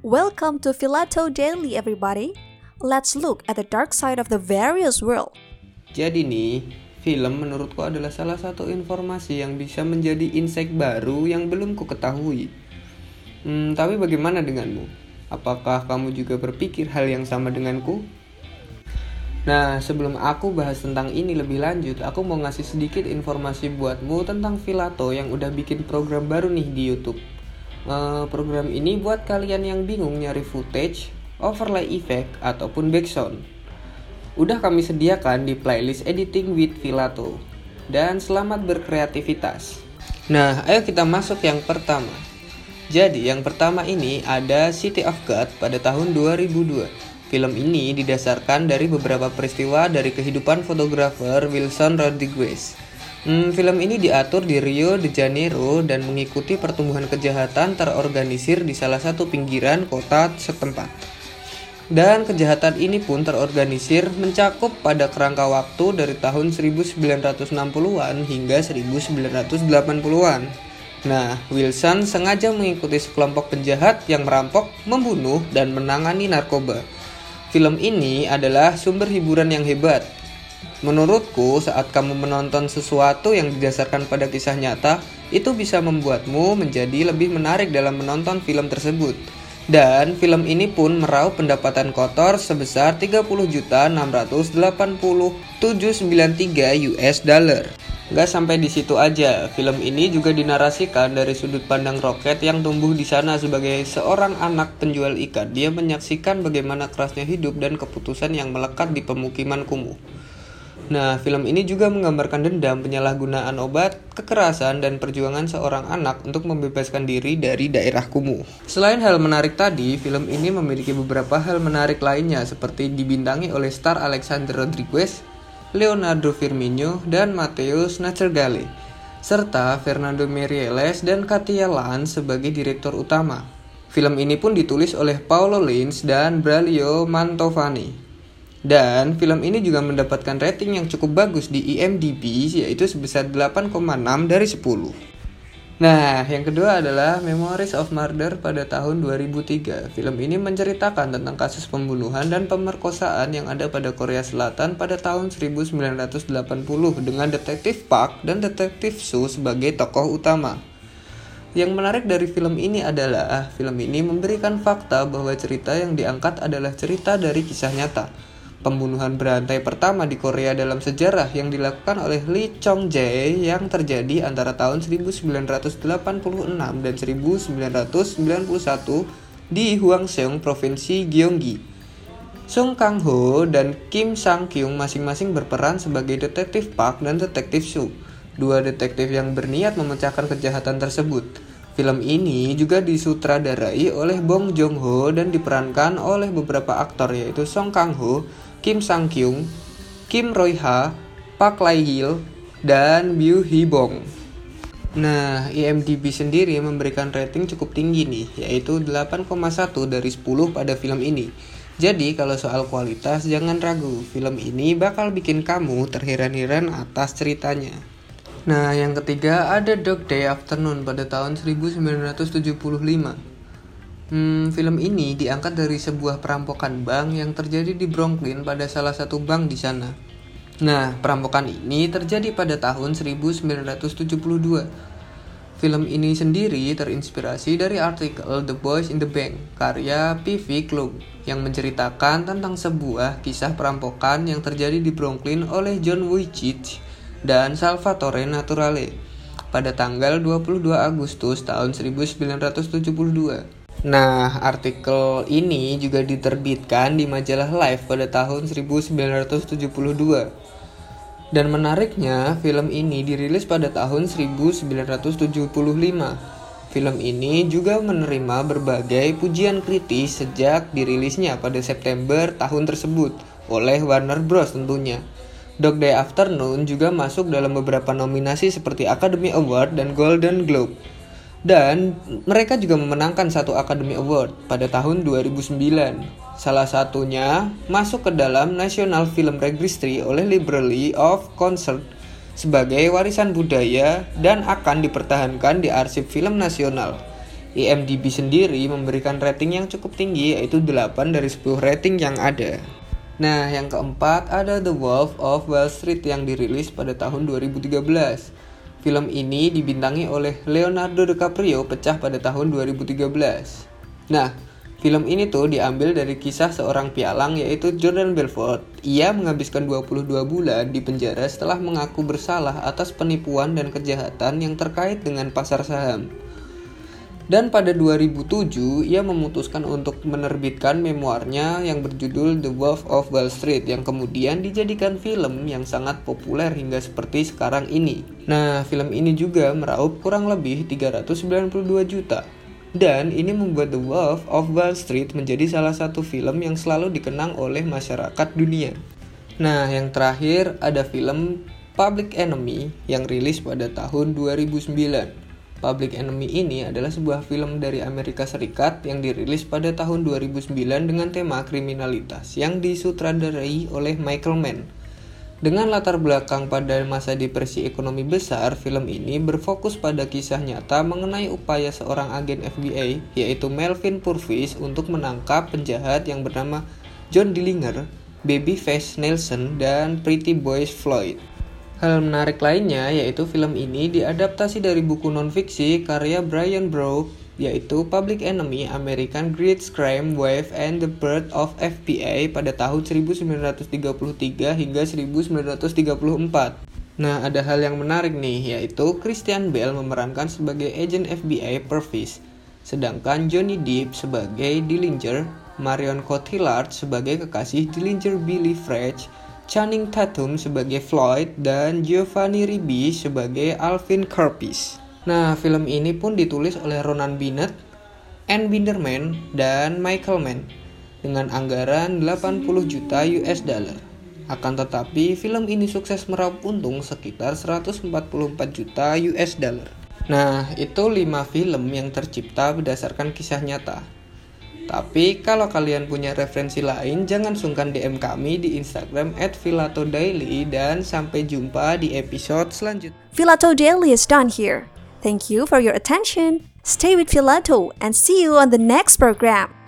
Welcome to Filato Daily, everybody. Let's look at the dark side of the various world. Jadi nih, film menurutku adalah salah satu informasi yang bisa menjadi insight baru yang belum ku ketahui. Hmm, tapi bagaimana denganmu? Apakah kamu juga berpikir hal yang sama denganku? Nah, sebelum aku bahas tentang ini lebih lanjut, aku mau ngasih sedikit informasi buatmu tentang Filato yang udah bikin program baru nih di YouTube. Uh, program ini buat kalian yang bingung nyari footage, overlay effect, ataupun background. Udah kami sediakan di playlist Editing with Filato. Dan selamat berkreativitas. Nah, ayo kita masuk yang pertama. Jadi, yang pertama ini ada City of God pada tahun 2002. Film ini didasarkan dari beberapa peristiwa dari kehidupan fotografer Wilson Rodriguez. Hmm, film ini diatur di Rio de Janeiro dan mengikuti pertumbuhan kejahatan terorganisir di salah satu pinggiran kota setempat. Dan kejahatan ini pun terorganisir mencakup pada kerangka waktu dari tahun 1960-an hingga 1980-an. Nah, Wilson sengaja mengikuti sekelompok penjahat yang merampok, membunuh, dan menangani narkoba. Film ini adalah sumber hiburan yang hebat Menurutku, saat kamu menonton sesuatu yang didasarkan pada kisah nyata, itu bisa membuatmu menjadi lebih menarik dalam menonton film tersebut. Dan film ini pun meraup pendapatan kotor sebesar 30.680.793 US dollar. Gak sampai di situ aja, film ini juga dinarasikan dari sudut pandang Roket yang tumbuh di sana sebagai seorang anak penjual ikan. Dia menyaksikan bagaimana kerasnya hidup dan keputusan yang melekat di pemukiman kumuh. Nah, film ini juga menggambarkan dendam, penyalahgunaan obat, kekerasan, dan perjuangan seorang anak untuk membebaskan diri dari daerah kumuh. Selain hal menarik tadi, film ini memiliki beberapa hal menarik lainnya seperti dibintangi oleh star Alexander Rodriguez, Leonardo Firmino, dan Mateus Nacergale, serta Fernando Merieles dan Katia Lan sebagai direktur utama. Film ini pun ditulis oleh Paulo Lins dan Braulio Mantovani. Dan film ini juga mendapatkan rating yang cukup bagus di IMDb yaitu sebesar 8,6 dari 10. Nah, yang kedua adalah Memories of Murder pada tahun 2003. Film ini menceritakan tentang kasus pembunuhan dan pemerkosaan yang ada pada Korea Selatan pada tahun 1980 dengan detektif Park dan detektif Soo sebagai tokoh utama. Yang menarik dari film ini adalah film ini memberikan fakta bahwa cerita yang diangkat adalah cerita dari kisah nyata pembunuhan berantai pertama di Korea dalam sejarah yang dilakukan oleh Lee Chong Jae yang terjadi antara tahun 1986 dan 1991 di Hwangseong, Provinsi Gyeonggi. Sung Kang Ho dan Kim Sang Kyung masing-masing berperan sebagai detektif Park dan detektif Su, dua detektif yang berniat memecahkan kejahatan tersebut. Film ini juga disutradarai oleh Bong Joon Ho dan diperankan oleh beberapa aktor yaitu Song Kang Ho, Kim Sang Kyung, Kim Roy Ha, Park Lai Hil, dan Byu Hee Bong. Nah, IMDb sendiri memberikan rating cukup tinggi nih, yaitu 8,1 dari 10 pada film ini. Jadi kalau soal kualitas jangan ragu, film ini bakal bikin kamu terheran-heran atas ceritanya. Nah, yang ketiga ada Dog Day Afternoon pada tahun 1975. Hmm, film ini diangkat dari sebuah perampokan bank yang terjadi di Brooklyn pada salah satu bank di sana. Nah, perampokan ini terjadi pada tahun 1972. Film ini sendiri terinspirasi dari artikel The Boys in the Bank karya P.V. Klug yang menceritakan tentang sebuah kisah perampokan yang terjadi di Brooklyn oleh John Wojcicki dan Salvatore Naturale pada tanggal 22 Agustus tahun 1972. Nah, artikel ini juga diterbitkan di majalah Life pada tahun 1972. Dan menariknya, film ini dirilis pada tahun 1975. Film ini juga menerima berbagai pujian kritis sejak dirilisnya pada September tahun tersebut oleh Warner Bros tentunya. Dog Day Afternoon juga masuk dalam beberapa nominasi seperti Academy Award dan Golden Globe. Dan mereka juga memenangkan satu Academy Award pada tahun 2009. Salah satunya masuk ke dalam National Film Registry oleh Library of Concert sebagai warisan budaya dan akan dipertahankan di arsip film nasional. IMDb sendiri memberikan rating yang cukup tinggi yaitu 8 dari 10 rating yang ada. Nah, yang keempat ada The Wolf of Wall Street yang dirilis pada tahun 2013. Film ini dibintangi oleh Leonardo DiCaprio pecah pada tahun 2013. Nah, film ini tuh diambil dari kisah seorang pialang yaitu Jordan Belfort. Ia menghabiskan 22 bulan di penjara setelah mengaku bersalah atas penipuan dan kejahatan yang terkait dengan pasar saham. Dan pada 2007, ia memutuskan untuk menerbitkan memoirnya yang berjudul The Wolf of Wall Street yang kemudian dijadikan film yang sangat populer hingga seperti sekarang ini. Nah, film ini juga meraup kurang lebih 392 juta. Dan ini membuat The Wolf of Wall Street menjadi salah satu film yang selalu dikenang oleh masyarakat dunia. Nah, yang terakhir ada film Public Enemy yang rilis pada tahun 2009. Public Enemy ini adalah sebuah film dari Amerika Serikat yang dirilis pada tahun 2009 dengan tema kriminalitas yang disutradarai oleh Michael Mann. Dengan latar belakang pada masa depresi ekonomi besar, film ini berfokus pada kisah nyata mengenai upaya seorang agen FBI, yaitu Melvin Purvis, untuk menangkap penjahat yang bernama John Dillinger, Babyface Nelson, dan Pretty Boys Floyd. Hal menarik lainnya yaitu film ini diadaptasi dari buku non-fiksi karya Brian Brough yaitu Public Enemy American Great Crime Wave and the Birth of FBI pada tahun 1933 hingga 1934. Nah, ada hal yang menarik nih, yaitu Christian Bale memerankan sebagai agent FBI Purvis, sedangkan Johnny Depp sebagai Dillinger, Marion Cotillard sebagai kekasih Dillinger Billy French, Channing Tatum sebagai Floyd dan Giovanni Ribisi sebagai Alvin Kerpis. Nah, film ini pun ditulis oleh Ronan Bennett, Anne Binderman, dan Michael Mann dengan anggaran 80 juta US dollar. Akan tetapi, film ini sukses meraup untung sekitar 144 juta US dollar. Nah, itu 5 film yang tercipta berdasarkan kisah nyata. Tapi kalau kalian punya referensi lain, jangan sungkan DM kami di Instagram @filatodaily dan sampai jumpa di episode selanjutnya. Filato Daily is done here. Thank you for your attention. Stay with Filato and see you on the next program.